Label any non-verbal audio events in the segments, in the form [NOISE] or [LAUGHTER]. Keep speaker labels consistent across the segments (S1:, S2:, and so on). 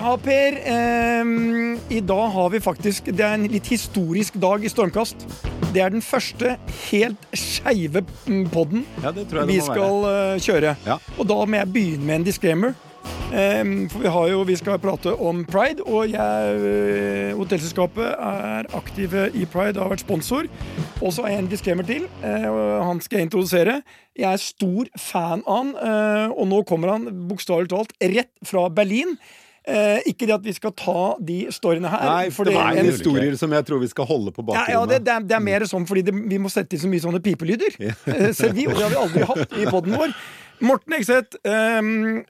S1: Ja, Per. Eh, I dag har vi faktisk Det er en litt historisk dag i Stormkast. Det er den første helt skeive poden podden
S2: Ja,
S1: vi skal
S2: være.
S1: eh, kjøre.
S2: Ja.
S1: Og da må jeg begynne med en disclaimer. Eh, for vi, har jo, vi skal prate om pride, og jeg, eh, hotellselskapet er aktive i pride og har vært sponsor. Og så har jeg en disclaimer til, eh, han skal jeg introdusere. Jeg er stor fan av han, eh, og nå kommer han bokstavelig talt rett fra Berlin. Eh, ikke det at vi skal ta de storyene her.
S2: Nei,
S1: for
S2: det var
S1: en-
S2: historier som jeg tror vi skal holde på
S1: ja,
S2: bakrommet.
S1: ja det, det, er, det er mer sånn fordi det, vi må sette inn så mye sånne pipelyder. Ja. Selv vi, og det har vi aldri hatt i poden vår. Morten Ekseth, eh,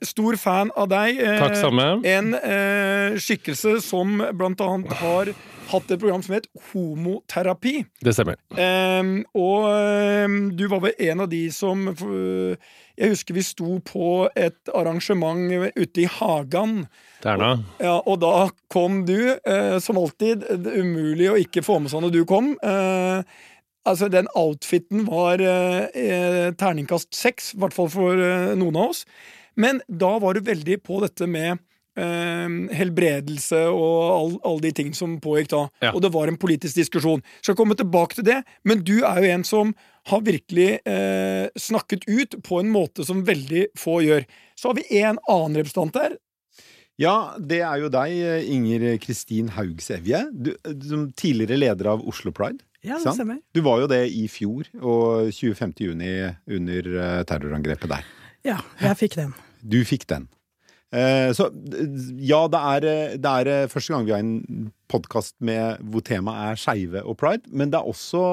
S1: stor fan av deg. Eh,
S3: Takk samme.
S1: En eh, skikkelse som blant annet har hatt et program som het Homoterapi.
S3: Det stemmer.
S1: Eh, og eh, du var vel en av de som Jeg husker vi sto på et arrangement ute i Hagan.
S3: Terna.
S1: Ja, og da kom du, som alltid. Umulig å ikke få med seg når du kom. Eh, altså, den outfiten var eh, eh, terningkast seks, i hvert fall for eh, noen av oss. Men da var du veldig på dette med eh, helbredelse og all- alle de tingene som pågikk da.
S3: Ja.
S1: Og det var en politisk diskusjon. Skal komme tilbake til det, men du er jo en som har virkelig eh, snakket ut på en måte som veldig få gjør. Så har vi en annen representant der,
S2: Ja, det er jo deg, Inger Kristin Haugsevje. Du, som tidligere leder av Oslo Pride.
S4: Ja, det stemmer.
S2: Du var jo det i fjor, og 25. juni under eh, terrorangrepet der.
S4: Ja, jeg fikk den.
S2: Du fikk den. Eh, så ja, det er, eh, det er eh, første gang vi har en podkast hvor temaet er skeive og pride, men det er også,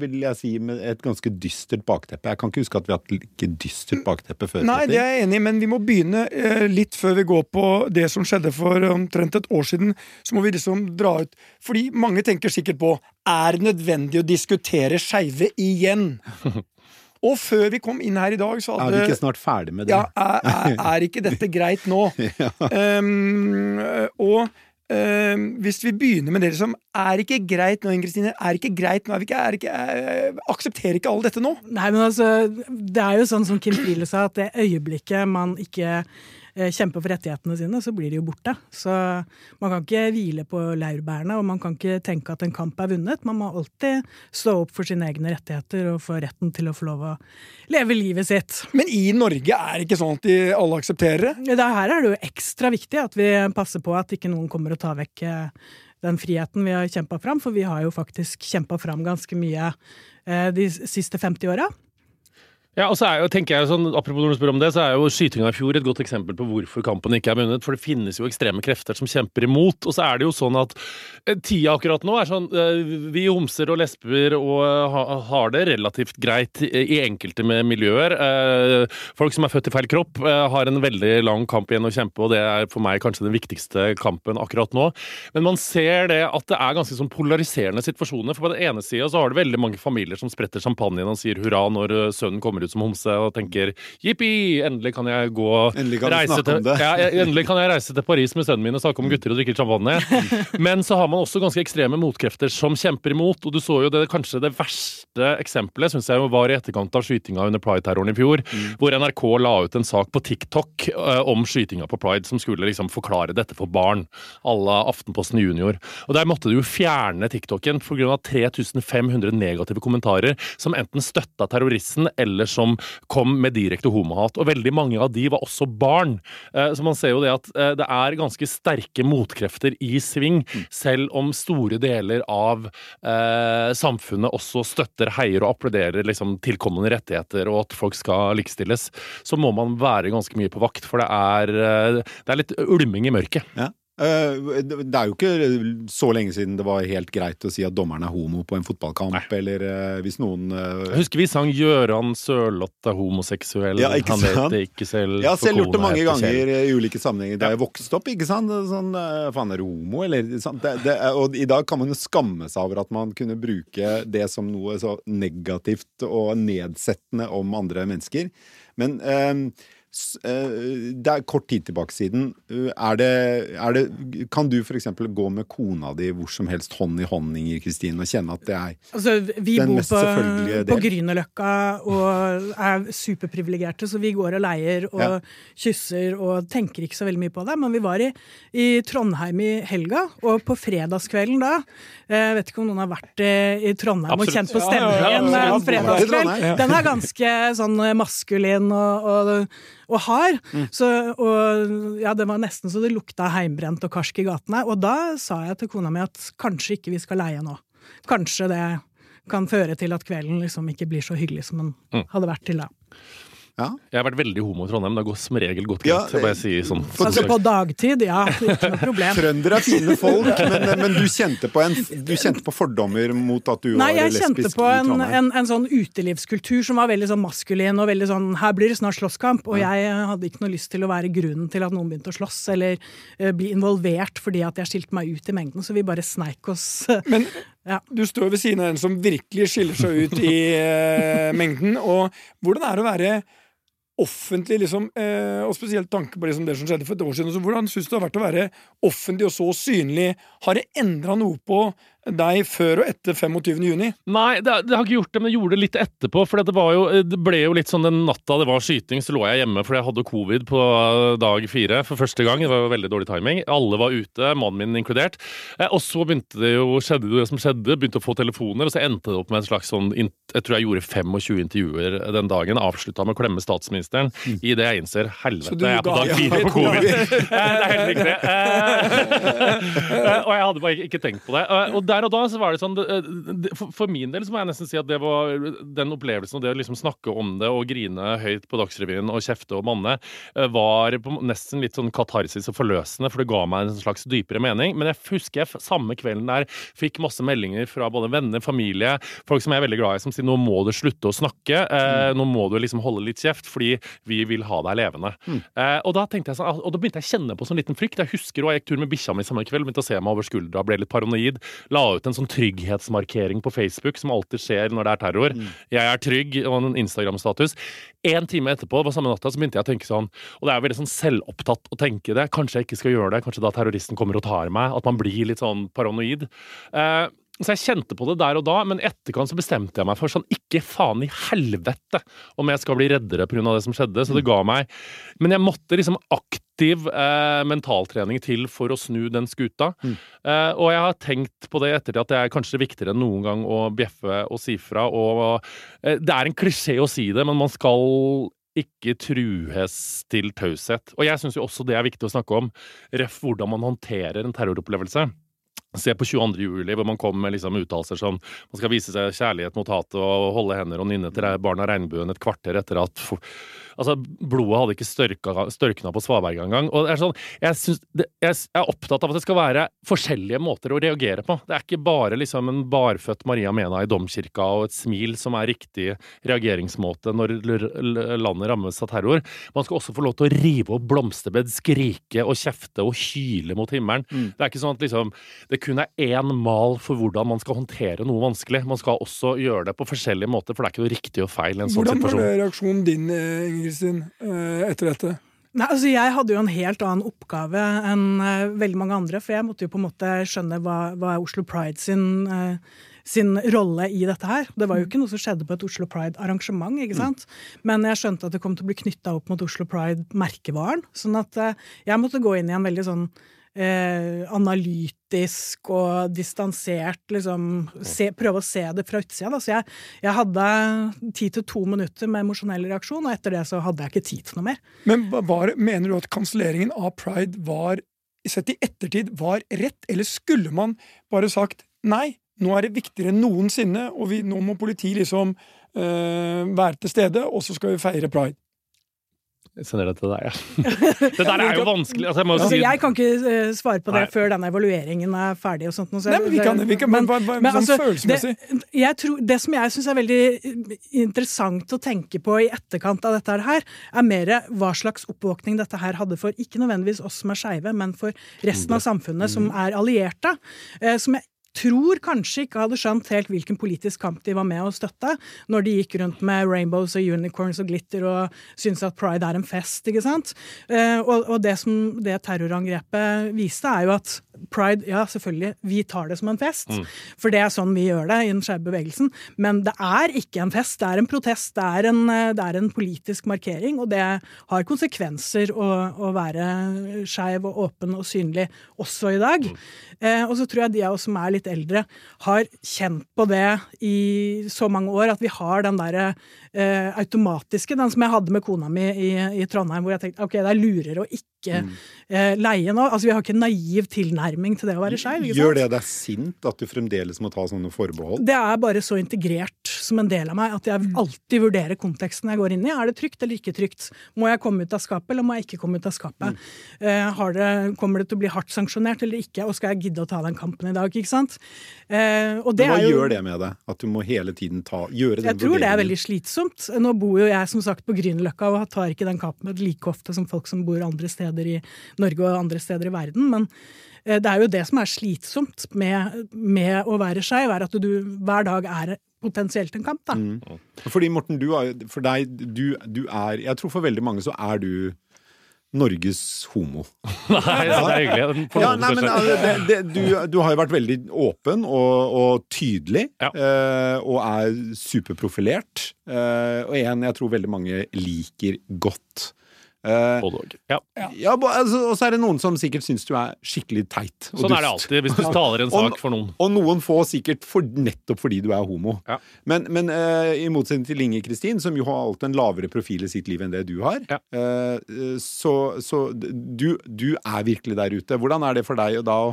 S2: vil jeg si, med et ganske dystert bakteppe. Jeg kan ikke huske at vi har hatt like dystert bakteppe før.
S1: Nei, det er jeg enig i, men vi må begynne litt før vi går på det som skjedde for omtrent et år siden. Så må vi liksom dra ut Fordi mange tenker sikkert på er det nødvendig å diskutere skeive igjen. [LAUGHS] Og før vi kom inn her i dag, så
S2: Er vi ikke snart ferdig med det?
S1: ja, er, er, er ikke dette [LAUGHS] greit nå? um, og um, hvis vi begynner med det som er ikke greit nå, Inger Kristine, er ikke greit nå, er vi ikke, er ikke, er, aksepterer ikke alle dette nå?
S4: Nei, men altså, det er jo sånn som Kim Friele sa, at det øyeblikket man ikke eh, kjemper for rettighetene sine, så blir de jo borte. Så man kan ikke hvile på laurbærene, og man kan ikke tenke at en kamp er vunnet. Man må alltid stå opp for sine egne rettigheter og få retten til å få lov å leve livet sitt.
S1: Men i Norge er det ikke sånn at de alle aksepterer det.
S4: Det her er det jo ekstra viktig at vi passer på at ikke noen kommer og tar vekk eh, den friheten vi har kjempa fram, for vi har jo faktisk kjempa fram ganske mye eh, de siste 50 åra.
S3: Ja, og så er jo, tenker jeg sånn, Apropos når du spør om det, så er jo skytinga i fjor et godt eksempel på hvorfor kampen ikke er vunnet. For det finnes jo ekstreme krefter som kjemper imot. Og så er det jo sånn at eh, tida akkurat nå er sånn eh, Vi homser og lesber og eh, har det relativt greit i, enkelte med miljøer. Folk som er født i feil kropp, har en veldig lang kamp igjen å kjempe, og det er for meg kanskje den viktigste kampen akkurat nå. Men man ser det at det er ganske sånn polariserende situasjoner. For på den ene sida så har du veldig mange familier som spretter champagnen og sier hurra når sønnen kommer ut som homse og tenker jippi, endelig kan jeg gå
S2: Endelig kan
S3: reise til. Ja, endelig kan jeg reise til Paris med sønnen min og snakke om gutter og drikke champagne. [LAUGHS] Men så har man også ganske ekstreme motkrefter som kjemper imot, og du så jo det kanskje det verste eksempelet syns jeg var i etterkant av skytinga under Pride-terroren i fjor,
S2: Mm.
S3: hvor NRK la ut en sak på TikTok uh, om skytinga på Pride som skulle liksom forklare dette for barn, à la Aftenposten Junior. Og der måtte du jo fjerne TikToken pga. 3500 negative kommentarer som enten støtta terroristen eller som kom med direkte homohat. Og veldig mange av de var også barn. Eh, Så man ser jo det at eh, det er ganske sterke motkrefter i sving, selv om store deler av eh, samfunnet også støtter, heier og applauderer liksom, tilkommende rettigheter og at folk skal likestilles, så må man være ganske mye på vakt, for det er, det er litt ulming i mørket.
S2: Ja. Eh, Det er jo ikke så lenge siden det var helt greit å si at dommeren er homo på en fotballkamp, eller eh, hvis noen eh,
S3: Jeg husker vi sang 'Gjøran Sørloth er homoseksuell',
S2: Ja, ikke
S3: han vet det ikke selv.
S2: Jeg har selv gjort det mange ganger i ulike sammenhenger da jeg vokste opp. ikke sant? Sånn, eh, Faen, er du homo, eller? Det, det, og i dag kan man jo skamme seg over at man kunne bruke det som noe så negativt og nedsettende om andre mennesker. Men eh, eh, Det er kort tid tilbake siden. Eh, Er det, er det Kan du f.eks. gå med kona di hvor som helst hånd i hånd, Inger Kristin, og kjenne at det er
S4: Altså, vi
S2: Den
S4: bor
S2: mest
S4: på,
S2: selvfølgelige
S4: på
S2: del.
S4: Grünerløkka og er superprivilegerte, så vi går og leier og
S2: Ja.
S4: kysser og tenker ikke så veldig mye på det. Men vi var i, i Trondheim i helga, og på fredagskvelden da Jeg vet ikke om noen har vært i, i Trondheim og kjent på stemningen
S1: ja, ja, en
S4: fredagskveld. Den er ganske sånn maskulin og, og, og har.
S2: Mm.
S4: Så, og ja, det var nesten så det lukta heimbrent og karsk i gatene. Og da sa jeg til kona mi at kanskje ikke vi skal leie nå. Kanskje det kan føre til at kvelden liksom ikke blir så hyggelig som den
S3: Mm.
S4: hadde vært til da.
S2: Ja.
S3: Jeg har vært veldig homo i Trondheim. Det går som regel godt
S2: Ja,
S3: greit. bare sier sånn.
S4: Altså på dagtid, ja. Ikke noe problem.
S2: Trøndere er fine folk, men, men du, kjente på en, du kjente på fordommer mot at du
S4: Nei,
S2: var
S4: jeg kjente på en, en, en sånn utelivskultur som var veldig sånn maskulin og veldig sånn her blir det snart slåsskamp. Og jeg hadde ikke noe lyst til å være grunnen til at noen begynte å slåss, eller uh, bli involvert fordi at jeg skilte meg ut i mengden, så vi bare sneik oss [LAUGHS]
S1: Men
S4: Ja.
S1: du står ved siden av en som virkelig skiller seg ut i uh, mengden. Og hvordan er det å være offentlig, liksom, eh, og spesielt tanke på liksom det som skjedde for et år siden. Så hvordan syns du det har vært å være offentlig og så synlig? Har det endra noe på deg før og etter 25. juni?
S3: Nei, det, det har ikke gjort det, men jeg gjorde det litt etterpå. For det, var jo, det ble jo litt sånn den natta det var skyting, så lå jeg hjemme fordi jeg hadde covid på dag fire for første gang. Det var jo veldig dårlig timing. Alle var ute, mannen min inkludert. Eh, og så begynte det jo, skjedde det som skjedde, begynte å få telefoner, og så endte det opp med en slags sånn Jeg tror jeg gjorde 25 intervjuer den dagen, avslutta med å klemme statsministeren. I det jeg innser helvete, jeg er på dag fire på [LAUGHS]
S1: covid.
S3: Eh, det er helt riktig. det. [LAUGHS] og jeg hadde bare ikke- tenkt på det. Eh, Og der og da så var det sånn det- For min del så må jeg nesten si at det var den opplevelsen og det å liksom snakke om det og grine høyt på Dagsrevyen og kjefte og manne, eh, var nesten litt sånn katarsis og forløsende, for det ga meg en slags dypere mening. Men jeg husker jeg samme kvelden der fikk masse meldinger fra både venner, familie, folk som jeg er veldig glad i, som sier nå må du slutte å snakke, eh, nå må du liksom holde litt kjeft, fordi vi vil ha deg levende. Eh, og da tenkte jeg sånn, og da begynte jeg å kjenne på sånn liten frykt. Jeg husker og jeg gikk tur med bikkja mi samme kveld, begynte å se meg over skuldra, ble litt paranoid. La ut en sånn trygghetsmarkering på Facebook, som alltid skjer når det er terror. Jeg er trygg, og en Instagram-status. En time etterpå, det var samme natta, så begynte jeg å tenke sånn, og det er veldig sånn selvopptatt å tenke det, kanskje jeg ikke skal gjøre det, kanskje da terroristen kommer og tar meg, at man blir litt sånn paranoid. Eh, så jeg kjente på det der og da, men etterkant så bestemte jeg meg for sånn Ikke faen i helvete om jeg skal bli reddere pga. det som skjedde. Så det ga meg Men jeg måtte liksom aktiv eh, mentaltrening til for å snu den skuta. Eh, og jeg har tenkt på det i ettertid at det er kanskje viktigere enn noen gang å bjeffe og si fra. Og eh, det er en klisjé å si det, men man skal ikke trues til taushet. Og jeg syns jo også det er viktig å snakke om. Ref hvordan man håndterer en terroropplevelse. Se på 22. juli, hvor man kom med liksom uttalelser som man skal vise seg kjærlighet mot hatet og holde hender og nynne til barna regnbuen et kvarter etter at Altså, blodet hadde ikke størka, størkna på Svaberg engang. Og det er sånn, jeg, synes det, jeg er opptatt av at det skal være forskjellige måter å reagere på. Det er ikke bare liksom en barfødt Maria Mena i domkirka og et smil som er riktig reageringsmåte når landet rammes av terror. Man skal også få lov til å rive opp blomsterbed, skrike og kjefte og hyle mot himmelen. Det er ikke sånn at liksom, det kun er én mal for hvordan man skal håndtere noe vanskelig. Man skal også gjøre det på forskjellige måter, for det er ikke noe riktig og feil i en sånn
S1: Hvordan var
S3: situasjon.
S1: det reaksjonen din, eh, Inger Kristin, eh, etter dette?
S4: Nei, altså Jeg hadde jo en helt annen oppgave enn uh, veldig mange andre, for jeg måtte jo på en måte skjønne hva, hva er Oslo Pride sin, uh, sin rolle i dette her. Det var jo ikke noe som skjedde på et Oslo Pride-arrangement, ikke sant? Men jeg skjønte at det kom til å bli knytta opp mot Oslo Pride-merkevaren. Sånn at uh, jeg måtte gå inn i en veldig sånn eh, analytisk og distansert liksom, se, Prøve å se det fra utsida. Da. Så jeg, jeg hadde ti til to minutter med emosjonell reaksjon, og etter det så hadde jeg ikke tid til noe mer.
S1: Men var, mener du at kanselleringen av pride var, sett i ettertid, var rett, eller skulle man bare sagt nei, nå er det viktigere enn noensinne, og vi, nå må politiet liksom øh, være til stede, og så skal vi feire pride?
S3: Jeg sender det til deg, ja. Det der [LAUGHS] er jo vanskelig. Altså, jeg må
S4: Altså,
S3: si
S4: jeg kan ikke eh, svare på det
S3: Nei.
S4: før denne evalueringen er ferdig. og sånt. nå, så
S1: Nei, men vi kan- vi kan- men men, men, men sånn følelsesmessig?
S4: Det, jeg tror, det som jeg syns er veldig interessant å tenke på i etterkant av dette her, er mer hva slags oppvåkning dette her hadde for ikke nødvendigvis oss som er skeive, men for resten av samfunnet som er allierte. eh, Som jeg tror kanskje ikke hadde skjønt helt hvilken politisk kamp de var med å støtte, når de gikk rundt med rainbows og unicorns og glitter og syntes at pride er en fest, ikke sant. Eh, og, og det som det terrorangrepet viste, er jo at pride, ja, selvfølgelig, vi tar det som en fest. Mm. For det er sånn vi gjør det i den skeive bevegelsen. Men det er ikke en fest, det er en protest. Det er en, det er en politisk markering, og det har konsekvenser å, å være skeiv og åpen og synlig også i dag. Mm. Eh, og så tror jeg de av oss som er litt eldre, har kjent på det i så mange år at vi har den derre eh, automatiske, den som jeg hadde med kona mi i, i Trondheim, hvor jeg tenkte ok, det er lurere å ikke mm. eh, leie nå. Altså vi har ikke en naiv tilnærming til det å være skeiv.
S2: Gjør det deg sint at du fremdeles må ta sånne forbehold?
S4: Det er bare så integrert som en del av meg at jeg mm. alltid vurderer konteksten jeg går inn i. Er det trygt eller ikke trygt? Må jeg komme ut av skapet, eller må jeg ikke komme ut av skapet? Mm. Eh, det, kommer det til å bli hardt sanksjonert eller ikke, og skal jeg gidde å ta den kampen i dag? ikke sant?
S2: Eh, og det Hva jo, gjør det med deg? At du må hele tiden ta, gjøre den
S4: Jeg tror det er veldig slitsomt. Nå bor jo jeg som sagt på Grünerløkka og tar ikke den kampen like ofte som folk som bor andre steder i Norge og andre steder i verden. men eh, det er jo det som er slitsomt med, med å være skeiv, er at du hver dag er potensielt en kamp, da. Mm.
S2: Fordi Morten, du er, for deg, du, du er Jeg tror for veldig mange så er du Norges homo. [LAUGHS]
S3: nei, det er hyggelig.
S2: Ja, nei, men, altså, det, det, du, du, har jo vært veldig åpen og, og tydelig, ja. eh, og er superprofilert. Eh, og en jeg tror veldig mange liker godt.
S3: Uh, Både òg.
S2: Ja. ja altså, og så er det noen som sikkert syns du er skikkelig teit.
S3: sånn dust. er det alltid, hvis du taler en sak
S2: og,
S3: for noen.
S2: Og noen få sikkert for, nettopp fordi du er homo. Ja. Men, men uh, i motsetning til Inge Kristin, som jo har alltid en lavere profil i sitt liv enn det du har, ja. uh, så, så du, du, er virkelig der ute. Hvordan er det for deg da å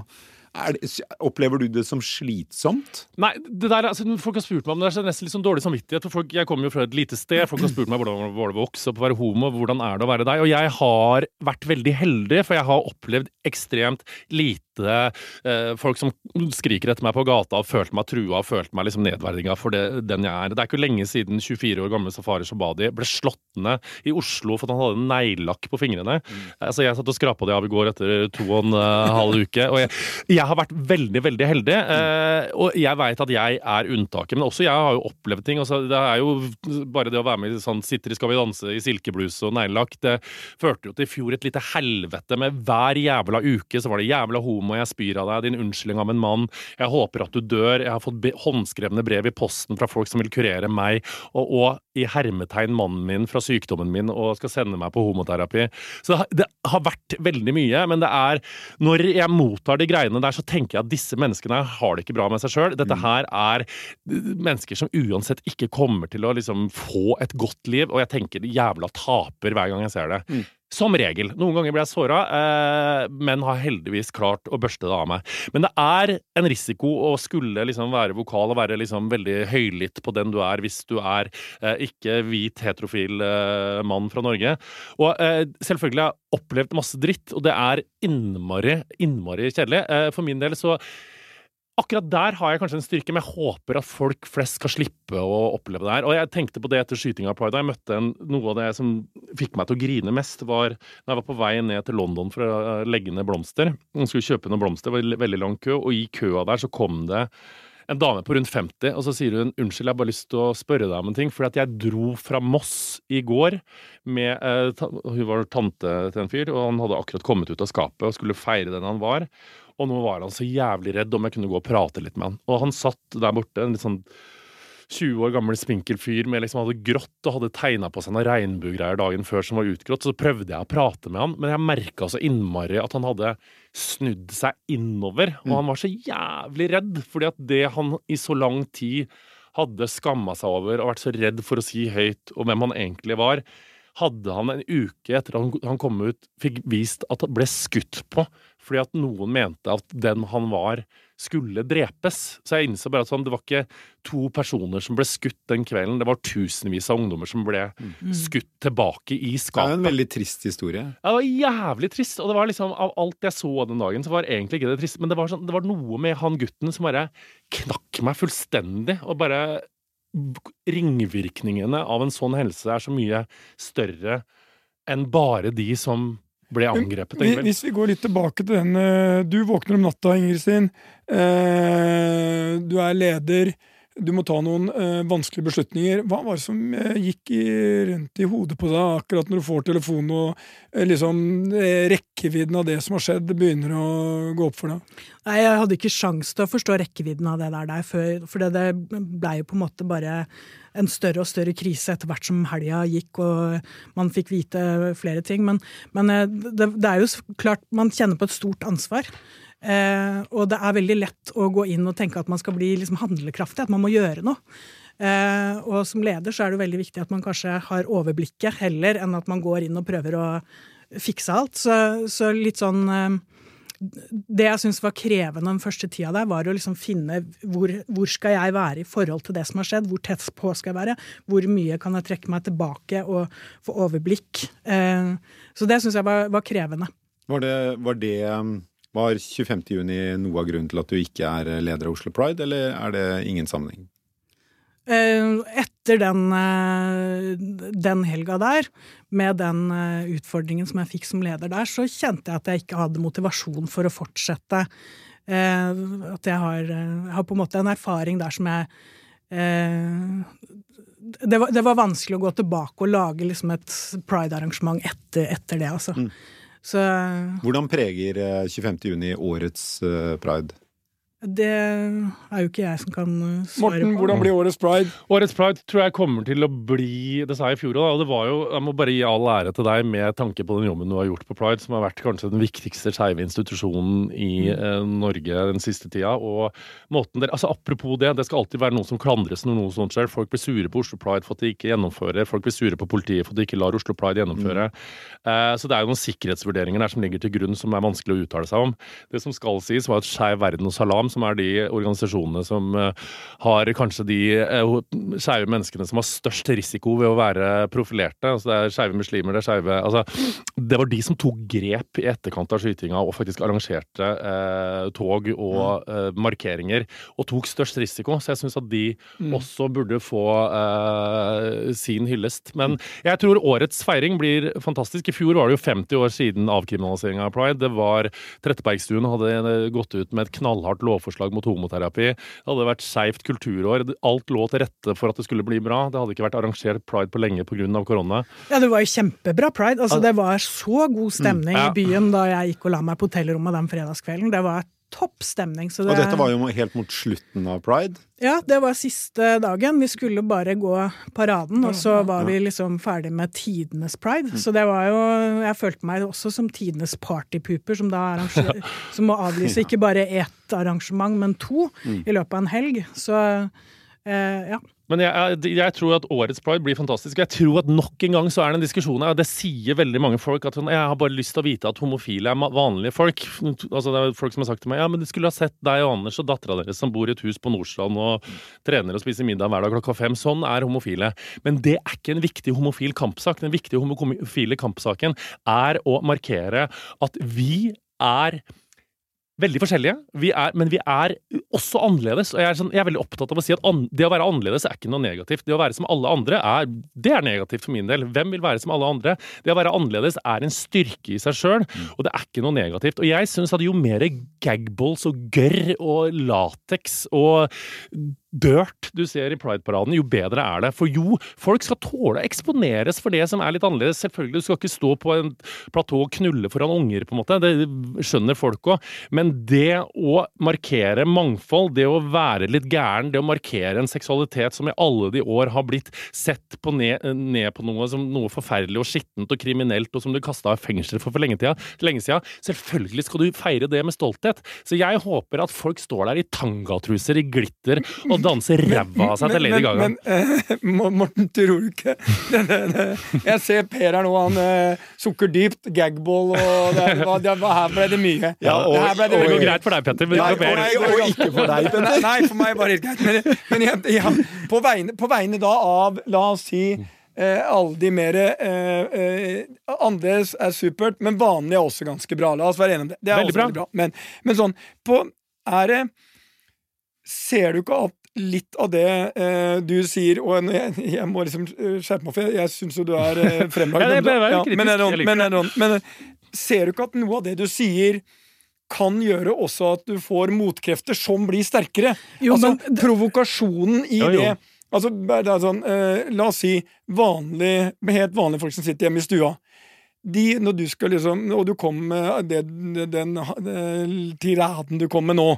S2: det, opplever du det som slitsomt?
S3: Nei, det der, altså, folk har spurt meg om det. er nesten litt sånn dårlig samvittighet. Folk, jeg kommer jo fra et lite sted. Folk har spurt meg hvordan var det å vokse opp være homo. Hvordan er det å være deg? Og jeg har vært veldig heldig, for jeg har opplevd ekstremt lite eh, folk som skriker etter meg på gata og følte meg trua og følte meg liksom nedverdiga for det, den jeg er. Det er ikke lenge siden 24 år gamle Safari Shabadi ble slått ned i Oslo for at han hadde neglelakk på fingrene. Mm. Altså, jeg satt og skrapa det av i går etter to og en uh, halv uke. og jeg, jeg, har vært veldig, veldig heldig. Eh, og jeg veit at jeg er unntaket, men også jeg har jo opplevd ting. Altså, det er jo bare det å være med i sånn Sitter i Skal vi danse i silkebluse og neglelakk, det førte jo til i fjor et lite helvete med hver jævla uke så var det jævla homo må jeg spyr av deg, din unnskyldning av en mann, jeg håper at du dør, jeg har fått håndskrevne brev i posten fra folk som vil kurere meg, og, og i hermetegn mannen min fra sykdommen min og skal sende meg på homoterapi. Så det har vært veldig mye, men det er Når jeg mottar de greiene der, så tenker jeg at disse menneskene har det ikke bra med seg sjøl. Dette mm. her er mennesker som uansett ikke kommer til å liksom få et godt liv, og jeg tenker jævla taper hver gang jeg ser det. Mm. Som regel. Noen ganger blir jeg såra, eh, men har heldigvis klart å børste det av meg. Men det er en risiko å skulle liksom være vokal og være liksom veldig høylytt på den du er, hvis du er eh, ikke hvit, heterofil eh, mann fra Norge. Og selvfølgelig har jeg opplevd masse dritt, og det er innmari, innmari kjedelig. For min del så akkurat der har jeg kanskje en styrke, men jeg håper at folk flest skal slippe å oppleve det her. Og jeg tenkte på det etter skytinga av Pride. Jeg møtte en, noe av det som fikk meg til å grine mest, var da jeg var på vei ned til London for å eh, legge ned blomster. Jeg skulle kjøpe noen blomster, det var veldig lang kø, og i køa der så kom det en dame på rundt 50, og så sier hun unnskyld, jeg har bare lyst til å spørre deg om en ting. Fordi jeg dro fra Moss i går med eh, Hun var tante til en fyr, og han hadde akkurat kommet ut av skapet og skulle feire den han var. Og nå var han så jævlig redd om jeg kunne gå og prate litt med han. Og han satt der borte, en litt sånn 20 år gammel spinkel fyr med liksom hadde grått og hadde tegna på seg noen regnbuegreier dagen før som var utgrått. Så prøvde jeg å prate med han, men jeg merka så innmari at han hadde snudd seg innover. Og han var så jævlig redd, fordi at det han i så lang tid hadde skamma seg over og vært så redd for å si høyt om hvem han egentlig var, hadde han en uke etter at han kom ut, fikk vist at han ble skutt på fordi at noen mente at den han var, skulle drepes. Så jeg innså bare at sånn, det var ikke to personer som ble skutt den kvelden, det var tusenvis av ungdommer som ble mm. skutt tilbake i skapet.
S2: Det er jo en veldig trist historie.
S3: Ja, det var jævlig trist. Og det var liksom, av alt jeg så den dagen, så var egentlig ikke det trist. Men det var, sånn, det var noe med han gutten som bare knakk meg fullstendig. Og bare ringvirkningene av en sånn helse er så mye større enn bare de som ble angrepet.
S1: Vi, hvis vi går litt tilbake til den eh, Du våkner om natta, Ingrid Stin. Eh, du er leder. Du må ta noen eh, vanskelige beslutninger. Hva var det som eh, gikk i, rundt i hodet på deg akkurat når du får telefonen og eh, liksom eh, rekkevidden av det som har skjedd, begynner å gå opp for deg?
S4: Nei, jeg hadde ikke sjans til å forstå rekkevidden av det der, der før, for det blei jo på en måte bare en større og større krise etter hvert som helga gikk og man fikk vite flere ting. Men, men eh, det, det, er jo klart man kjenner på et stort ansvar. Eh, og det er veldig lett å gå inn og tenke at man skal bli liksom handlekraftig, at man må gjøre noe. Eh, og som leder så er det veldig viktig at man kanskje har overblikket heller enn at man går inn og prøver å fikse alt. Så, så litt sånn eh, det jeg syns var krevende den første tida der, var å liksom finne hvor, hvor, skal jeg være i forhold til det som har skjedd, hvor tett på skal jeg være, hvor mye kan jeg trekke meg tilbake og få overblikk. Eh, så det syns jeg var, var, krevende.
S2: Var det, var det um, var 25. juni noe av grunnen til at du ikke er leder av Oslo Pride, eller er det ingen sammenheng?
S4: Eh, etter den, eh, den helga der, med den eh, utfordringen som jeg fikk som leder der, så kjente jeg at jeg ikke hadde motivasjon for å fortsette. At jeg har, jeg har på en måte en erfaring der som jeg det var, det var, vanskelig å gå tilbake og lage liksom et pride-arrangement etter, etter, det, altså. Mm.
S2: Så, Hvordan preger 25. Eh, årets uh, pride?
S4: Det er jo ikke jeg som kan uh, svare
S1: Morten,
S4: på.
S1: hvordan blir årets pride?
S3: Årets pride tror jeg kommer til å bli Det sa jeg i fjor òg, og det var jo Jeg må bare gi all ære til deg med tanke på den jobben du har gjort på pride, som har vært kanskje den viktigste skeive institusjonen i mm. eh, Norge den siste tida. Og måten der, altså Apropos det, det skal alltid være noen som klandres når noe sånt skjer. Folk blir sure på Oslo Pride for at de ikke gjennomfører. Folk blir sure på politiet for at de ikke lar Oslo Pride gjennomføre. Mm. Eh, så det er jo noen sikkerhetsvurderinger der som ligger til grunn som er vanskelig å uttale seg om. Det som skal sies, var at Skeiv Verden og Salam som er de organisasjonene som eh, har kanskje de eh, skeive menneskene som har størst risiko ved å være profilerte. Altså det er skeive muslimer, det er skeive altså, Det var de som tok grep i etterkant av skytinga og faktisk arrangerte eh, tog og eh, markeringer, og tok størst risiko. Så jeg syns at de mm. også burde få eh, sin hyllest. Men jeg tror årets feiring blir fantastisk. I fjor var det jo 50 år siden avkriminaliseringa av pride. Det var Trettebergstuen hadde gått ut med et knallhardt lovforslag mot homoterapi. Det hadde vært skeivt kulturår. Alt lå til rette for at det skulle bli bra. Det hadde ikke vært arrangert pride på lenge pga. korona.
S4: Ja, det var jo kjempebra pride. Altså, det var så god stemning mm, ja. i byen da jeg gikk og la meg på hotellrommet den fredagskvelden. Det var topp stemning.
S2: Det... Og dette var jo helt mot slutten av pride?
S4: Ja, det var siste dagen. Vi skulle bare gå paraden, og så var vi liksom ferdig med tidenes pride. Mm. Så det var jo Jeg følte meg også som tidenes partypooper, som da [LAUGHS] som må avlyse ikke bare ett arrangement, men to mm. i løpet av en helg. Så eh, ja.
S3: Men jeg, jeg, tror at årets pride blir fantastisk. Jeg tror at nok en gang så er det en diskusjon her, det sier veldig mange folk at sånn, jeg har bare lyst til å vite at homofile er vanlige folk. Altså Det er folk som har sagt til meg ja, men de skulle ha sett deg og Anders og dattera deres som bor i et hus på Nordstrand og trener og spiser middag hver dag klokka fem. Sånn er homofile. Men det er ikke en viktig homofil kampsak. Den viktige homofile kampsaken er å markere at vi er veldig forskjellige, vi er, men vi er også annerledes. og jeg er, sånn, jeg er, veldig opptatt av å si at an, det å være annerledes er ikke noe negativt. Det å være som alle andre er, det er negativt for min del. Hvem vil være som alle andre? Det å være annerledes er en styrke i seg sjøl, og det er ikke noe negativt. Og jeg syns at jo mer gagballs og gørr og lateks og dirt du ser i Pride-paraden, jo bedre er det. For jo, folk skal tåle å eksponeres for det som er litt annerledes. Selvfølgelig, du skal ikke stå på en platå og knulle foran unger, på en måte. Det skjønner folk òg. Men det å markere mangfold, det å være litt gæren, det å markere en seksualitet som i alle de år har blitt sett på ned, ned, på noe som noe forferdelig og skittent og kriminelt, og som du kasta i fengsel for for lenge, tida, lenge siden. Selvfølgelig skal du feire det med stolthet. Så jeg håper at folk står der i tangatruser, i glitter og danse ræva av seg til Lady Gaga.
S1: Men, [LAUGHS] men uh, Morten, tror du ikke [LAUGHS] det, det, Jeg ser Per her nå, han uh, sukker dypt, gagball og det, det, Her ble det mye.
S3: Ja, og, det, det, går greit for deg, Petter.
S2: Men nei, og, og, og, ikke for deg, Petter.
S1: Nei, nei, for meg bare helt greit. Men, men ja, ja, på, vegne, på, vegne, da av, la oss si Eh, alle de mer eh, eh, Annerledes er supert, men vanlig er også ganske bra. La oss være enige om det. Det er veldig også bra. veldig bra. Men, men sånn på, Er det Ser du ikke at litt av det eh, du sier, og jeg, jeg må liksom eh, skjerpe meg, for jeg, jeg syns jo du er eh, [LAUGHS] fremlagt.
S3: Ja, det er bare
S1: men,
S3: er liker
S1: men, men eh, ser du ikke at noe av det du sier kan gjøre også at du får motkrefter som blir sterkere?
S4: Jo,
S1: altså,
S4: men-
S1: provokasjonen i
S3: Jo, jo.
S1: det Altså, det er sånn, eh, La oss si vanlig, helt vanlige folk som sitter hjemme i stua. De, når du skal liksom, og du kom med det, den den tiraden du kom med nå,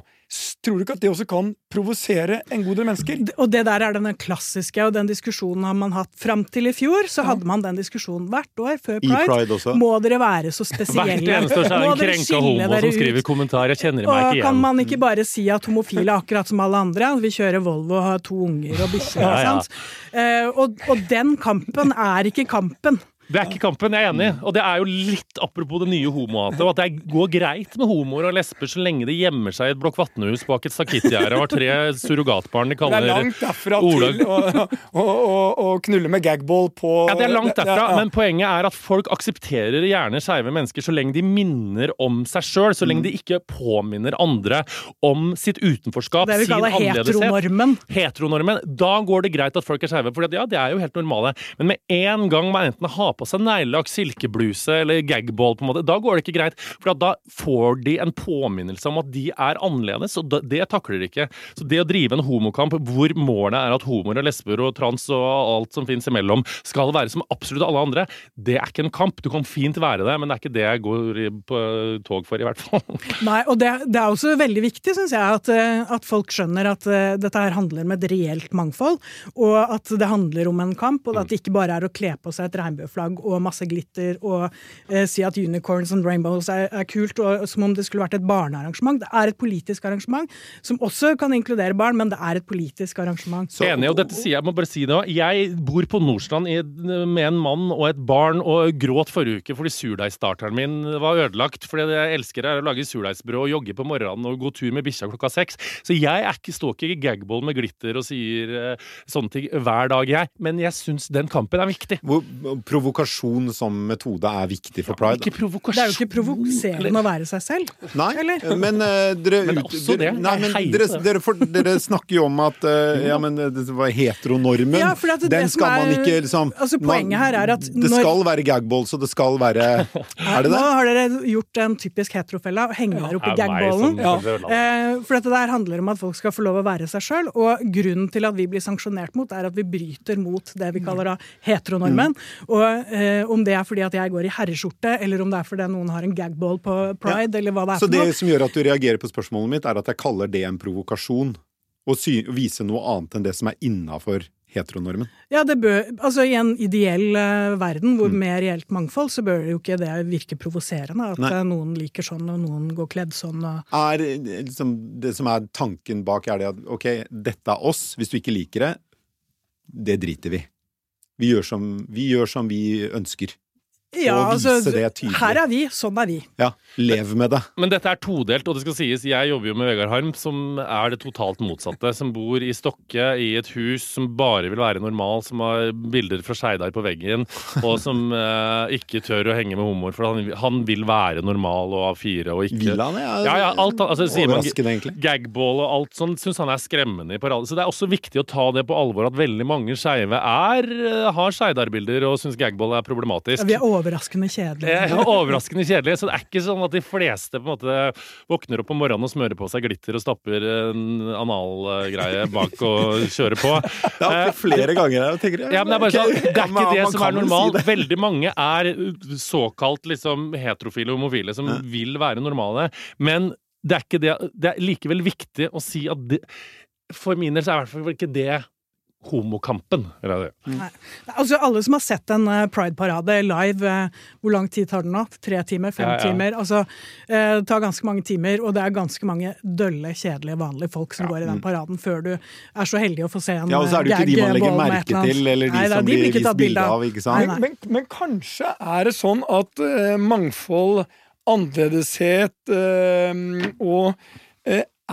S1: tror du ikke at det også kan provosere en god del mennesker?
S4: Og det der er den klassiske, og den diskusjonen har man hatt fram til i fjor. Så hadde man den diskusjonen hvert år før
S2: I
S4: Pride.
S2: Pride også.
S4: Må dere være så spesielle?
S3: Hvert eneste år så er det en krenka homo som skriver kommentar. Jeg kjenner meg
S4: Og
S3: ikke
S4: kan man ikke bare si at homofile er akkurat som alle andre? Vi kjører Volvo og har to unger og bikkjer.
S3: Ja, ja.
S4: sant? Eh, og, og den kampen er ikke kampen.
S3: Det er ikke kampen, jeg er enig. Og det er jo litt apropos det nye homohatet. At det går greit med homoer og lesber så lenge de gjemmer seg i et Blokk Vatnehus bak et sakittgjerde og har tre surrogatbarn de kaller Det
S1: er langt derfra
S3: Ola-
S1: til å, å, å, å knulle med gagball på
S3: Ja, det er langt derfra,
S1: Ja, ja.
S3: men poenget er at folk aksepterer gjerne skeive mennesker så lenge de minner om seg sjøl, så lenge de ikke påminner andre om sitt utenforskap,
S4: Det vi kaller heteronormen.
S3: Heteronormen. Da går det greit at folk er skeive, for ja, det er jo helt normale. Men med en gang man enten har på seg neglelakk, silkebluse eller gagball, på en måte, da går det ikke greit. For da får de en påminnelse om at de er annerledes, og det takler de ikke. Så det å drive en homokamp hvor målet er at homoer og lesber og trans og alt som fins imellom skal være som absolutt alle andre, det er ikke en kamp. Du kan fint være det, men det er ikke det jeg går på tog for, i hvert fall. [LAUGHS]
S4: Nei, og det, det er også veldig viktig, syns jeg, at, eh, at folk skjønner at eh, dette her handler om et reelt mangfold, og at det handler om en kamp, og at det ikke bare er å kle på seg et regnbueflagg og masse glitter og eh, si at unicorns and rainbows er, er kult, og, som om det skulle vært et barnearrangement. Det er et politisk arrangement, som også kan inkludere barn, men det er et politisk arrangement.
S2: Så-
S3: Enig, og dette sier jeg må bare si det. Jeg bor på Nordstrand i, med en mann og et barn og gråt forrige uke fordi surdeigstarteren min var ødelagt. Fordi det jeg elsker er å lage surdeigsbrød og jogge på morgenen og gå tur med bikkja klokka seks. Så jeg er ikke, står ikke i gagball med glitter og sier eh, sånne ting hver dag, jeg. Men jeg syns den kampen er viktig.
S2: Hvor provokasjon som metode er viktig for pride.
S3: Ikke provokasjon.
S4: Det er jo ikke provoserende å være seg selv.
S2: Nei,
S4: Eller?
S2: men uh, dere
S3: Men også det.
S2: Nei, men dere, dere, for, dere snakker jo om at [LAUGHS] uh, Ja, men det var heteronormen.
S4: Ja, for det
S2: Den skal man ikke liksom
S4: altså, poenget her er at
S2: Det
S4: når-
S2: skal være gagballs, og det skal være Er det det?
S4: Nå har dere gjort en typisk heterofelle og henger dere opp i gagballen. Eh, for dette der handler om at folk skal få lov å være seg sjøl, og grunnen til at vi blir sanksjonert mot, er at vi bryter mot det vi kaller da heteronormen. Og eh, om det er fordi at jeg går i herreskjorte, eller om det er fordi noen har en gagball på pride, eller hva det er
S2: Så det som gjør at du reagerer på spørsmålet mitt, er at jeg kaller det en provokasjon. Å vise noe annet enn det som er innafor heteronormen.
S4: Ja, det bør, altså I en ideell uh, verden hvor
S2: Mm.
S4: med reelt mangfold, så bør det jo ikke det virke provoserende. At
S2: Nei.
S4: eh, noen liker sånn, og noen går kledd sånn. Og...
S2: Er eh, liksom, det som er tanken bak, er det at ok, dette er oss. Hvis du ikke liker det, det driter vi. Vi gjør som vi, gjør som vi ønsker.
S4: Ja,
S2: Og
S4: altså,
S2: det tydelig.
S4: her er vi, sånn er vi.
S2: Ja, lev med det.
S3: Men dette er todelt, og det skal sies, jeg jobber jo med Vegard Harm, som er det totalt motsatte. Som bor i Stokke, i et hus som bare vil være normal, som har bilder fra Skeidar på veggen, og som [LAUGHS] eh, ikke tør å henge med homoer, for han, han vil være normal og A4 og ikke
S2: Vil han? Ja,
S3: Ja, ja, alt, altså, sier man,
S2: Overraskende, egentlig.
S3: Gagball og alt sånt syns han er skremmende i parade. Så det er også viktig å ta det på alvor at veldig mange skeive er eh, har Skeidar-bilder og syns gagball er problematisk.
S4: Ja, vi er overraskende kjedelig.
S3: Ja, overraskende kjedelig. Så det er ikke sånn at de fleste på en måte våkner opp om morgenen og smører på seg glitter og stapper en analgreie bak og kjører på.
S2: Det er oppe flere ganger her tenker
S3: Ja, men det er bare sånn, det er ikke det som er normalt. Veldig mange er såkalt liksom heterofile og homofile som vil være normale. Men det er ikke det Det er likevel viktig å si at det, For min del så er i hvert fall ikke det homokampen. Eller det.
S4: Nei. Altså, alle som har sett en eh, Pride-parade live, eh, hvor lang tid tar den nå? Tre timer? Fem
S3: Ja, ja.
S4: timer? Altså, eh, det tar ganske mange timer, og det er ganske mange dølle, kjedelige, vanlige folk som går i den paraden, før du er så heldig å få se en
S2: Mm. Ja, og så er det jo ikke de man legger
S4: gagball med et
S2: merke til, eller de
S4: Nei, da,
S2: som
S4: de
S2: blir vist bilde av, ikke sant?
S4: Nei,
S1: Men,
S4: nei.
S1: men, men kanskje er det sånn at mangfold, annerledeshet eh, og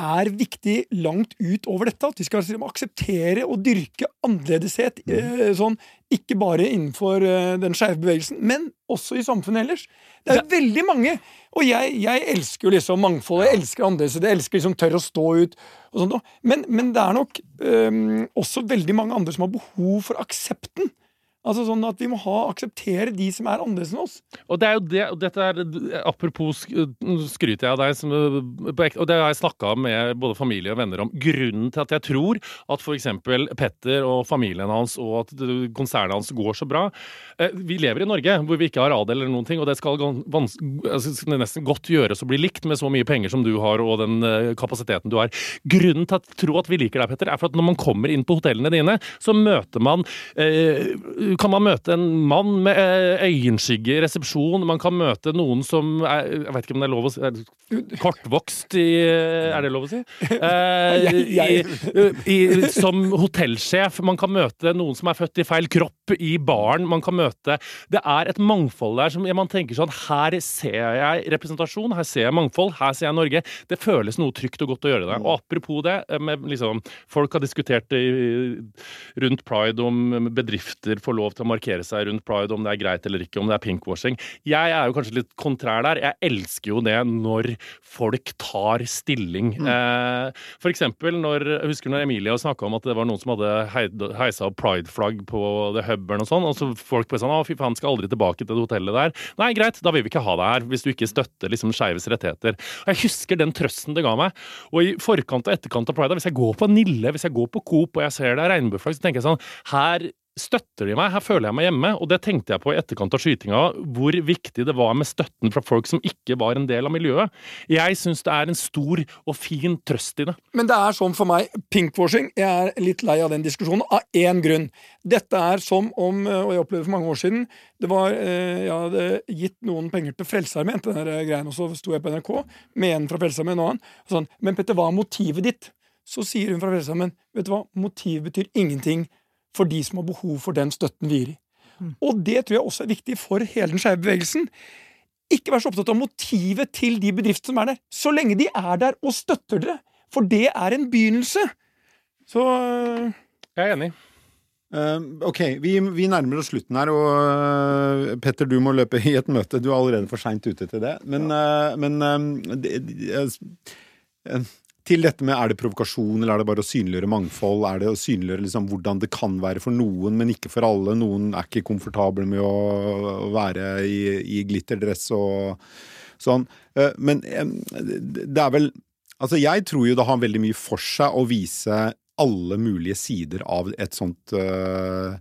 S1: er viktig langt utover dette. At vi skal liksom akseptere og dyrke annerledeshet. Eh, sånn, ikke bare innenfor eh, den skeive bevegelsen, men også i samfunnet ellers. Det er ja. veldig mange. Og jeg, jeg elsker jo liksom mangfold, jeg elsker annerledeshet, jeg elsker liksom tørre å stå ut. og sånt. Men, men det er nok øhm, også veldig mange andre som har behov for aksepten. Altså sånn at Vi må ha, akseptere de som er annerledes enn oss.
S3: Og det er jo det, og dette er Apropos skryter jeg av deg, som, og det har jeg snakka med både familie og venner om. Grunnen til at jeg tror at f.eks. Petter og familien hans og at konsernet hans går så bra eh, Vi lever i Norge hvor vi ikke har adel eller noen ting, og det skal altså, nesten godt gjøres å bli likt med så mye penger som du har og den eh, kapasiteten du har. Grunnen til at jeg tror at vi liker deg, Petter, er for at når man kommer inn på hotellene dine, så møter man eh, kan man møte en mann med eh, øyenskygge i resepsjon. Man kan møte noen som er, Jeg vet ikke om det er lov å si Kortvokst i Er det lov å si? [LAUGHS] Eh, i, i, som hotellsjef. Man kan møte noen som er født i feil kropp i baren. Man kan møte Det er et mangfold der som man tenker sånn Her ser jeg representasjon, her ser jeg mangfold, her ser jeg Norge. Det føles noe trygt og godt å gjøre det. Og apropos det, eh, med liksom Folk har diskutert det i- rundt pride om bedrifter får lov til å markere seg rundt pride, om det er greit eller ikke, om det er pinkwashing. Jeg er jo kanskje litt kontrær der. Jeg elsker jo det når folk tar stilling. Eh, for eksempel når Jeg husker når Emilie snakka om at det var noen som hadde heisa opp pride-flagg på The Hubbern og sånn, og så folk ble sånn Å, fy faen, skal aldri tilbake til det hotellet der. Nei, greit, da vil vi ikke ha deg her, hvis du ikke støtter liksom skeives rettigheter. Og Jeg husker den trøsten det ga meg. Og i forkant og etterkant av pride, hvis jeg går på Nille, hvis jeg går på Coop og jeg ser det er regnbueflagg, så tenker jeg sånn Her støtter de meg, her føler jeg meg hjemme. Og det tenkte jeg på i etterkant av skytinga, hvor viktig det var med støtten fra folk som ikke var en del av miljøet. Jeg syns det er en stor og fin trøst i det.
S1: Men det er sånn for meg, pinkwashing, jeg er litt lei av den diskusjonen, av én grunn. Dette er som om, og jeg opplevde det for mange år siden, det var, eh, jeg hadde gitt noen penger til Frelsesarmeen, den greien, og så sto jeg på NRK med en fra Frelsesarmeen og annen, og sånn, men Petter, hva er motivet ditt? Så sier hun fra Frelsesarmeen, vet du hva, motiv betyr ingenting for de som har behov for den støtten vi gir i. Og det tror jeg også er viktig for hele den skeive bevegelsen. Ikke vær så opptatt av motivet til de bedriftene som er der, så lenge de er der og støtter dere. For det er en begynnelse. Så øh,
S3: Jeg er enig.
S2: Uh, ok, vi, vi nærmer oss slutten her, og uh, Petter, du må løpe i et møte. Du er allerede for seint ute til det. Men, eh, men eh, det, eh, til dette med er det provokasjon, eller er det bare å synliggjøre mangfold? Er det å synliggjøre liksom hvordan det kan være for noen, men ikke for alle? Noen er ikke komfortable med å, være i, i glitterdress og sånn. Eh, Men eh, det er vel Altså, jeg tror jo det har veldig mye for seg å vise alle mulige sider av et sånt øh,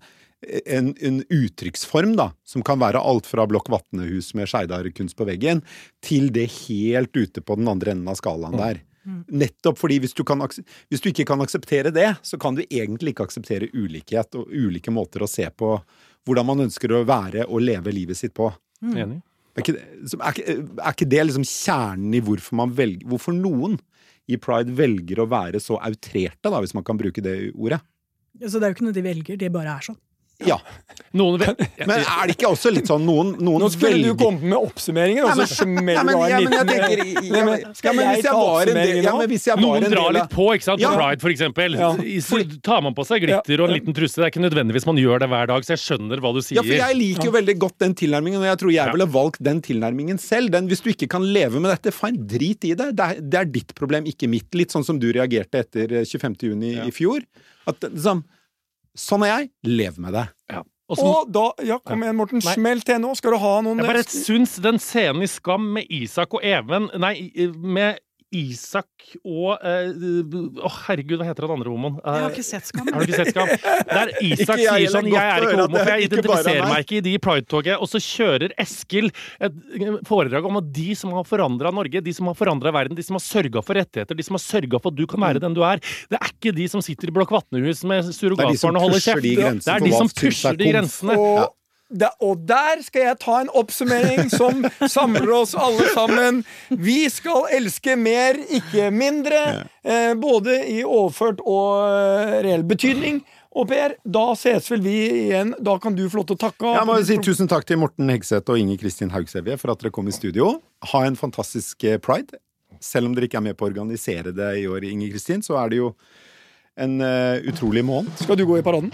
S2: en, en uttrykksform, da, som kan være alt fra Blokk Vatnehus med Skeidar-kunst på veggen, til det helt ute på den andre enden av skalaen der. Nettopp fordi hvis du, kan, hvis du ikke kan akseptere det, så kan du egentlig ikke akseptere ulikhet og ulike måter å se på hvordan man ønsker å være og leve livet sitt på.
S3: Enig.
S2: Er ikke, det- er ikke, er ikke det liksom kjernen i hvorfor man velger Hvorfor noen i pride velger å være så outrerte, da, hvis man kan bruke det ordet?
S4: Så det er jo ikke noe de velger, de bare er sånn.
S2: Ja.
S3: Noen ja.
S2: Men er det ikke også litt sånn noen, noen
S1: Nå skulle
S2: velger
S1: du komme med oppsummeringer, og så smeller du av en liten oppsummeringen
S3: Noen drar litt på, ikke sant?
S2: Ja.
S3: Pride, for eksempel.
S1: Ja.
S3: Så tar man på seg glitter og en liten trusse. Det er ikke nødvendigvis man gjør det hver dag, så jeg skjønner hva du sier.
S2: Ja, for jeg liker jo veldig godt den tilnærmingen, og jeg tror jeg ville valgt den tilnærmingen selv. Den, hvis du ikke kan leve med dette, fine, drit i det. Det er, det er ditt problem, ikke mitt. Litt sånn som du reagerte etter eh, 25. juni i fjor. At liksom Sånn er jeg. Lev med det.
S3: Og så-
S1: Og da Ja, kom igjen, Morten.
S3: Nei.
S1: Smell til nå. Skal du ha noen
S3: Jeg bare syns den scenen i Skam med Isak og Even Nei, med Isak og eh, oh, herregud, hva heter han andre homoen? Eh,
S4: Jeg har ikke sett Skam.
S3: Har du ikke sett Skam? Der [LAUGHS] Isak
S2: Ikke jeg
S3: sier sånn 'Jeg er ikke homo, for jeg
S2: er
S3: identifiserer
S2: meg.»
S3: ikke i de Pride-toget', og så kjører Eskil et foredrag om at de som har forandra Norge, de som har forandra verden, de som har sørga for rettigheter, de som har sørga for at du kan være den du er, det er ikke de som sitter i Blokk Vatnehus med surrogatbarn og holder kjeft. Det er de som
S2: er
S3: pusher de grensene.
S1: Og, da, og der skal jeg ta en oppsummering som samler oss alle sammen. Vi skal elske mer, ikke mindre. Eh, både i overført og eh, reell betydning. Og Per, da ses vel vi igjen. Da kan du få lov til å takke.
S2: Jeg må si tusen takk til Morten Hegseth og Inger Kristin Haugsevje for at dere kom i studio. Ha en fantastisk eh, pride. selv om dere ikke er med på å organisere det i år, Inger Kristin, så er det jo en uh, utrolig måned.
S1: Skal du gå i paraden?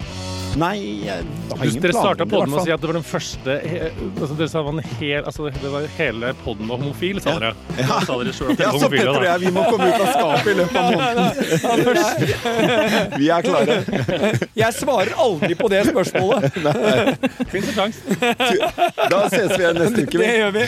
S2: Nei, jeg har ingen
S3: Dere starta
S2: poden
S3: podden med å si at det var den første he, altså Dere sa man hel, altså det var hele podden var homofil, sa dere. Ja, sa dere selv at
S2: Ja, så
S3: homofile,
S2: Petter og jeg, vi må komme ut av skapet i løpet av måneden. [LAUGHS] Vi er klare.
S1: Jeg svarer aldri på det spørsmålet.
S3: Fins en sjanse.
S2: Da ses vi igjen neste uke.
S1: Det gjør vi.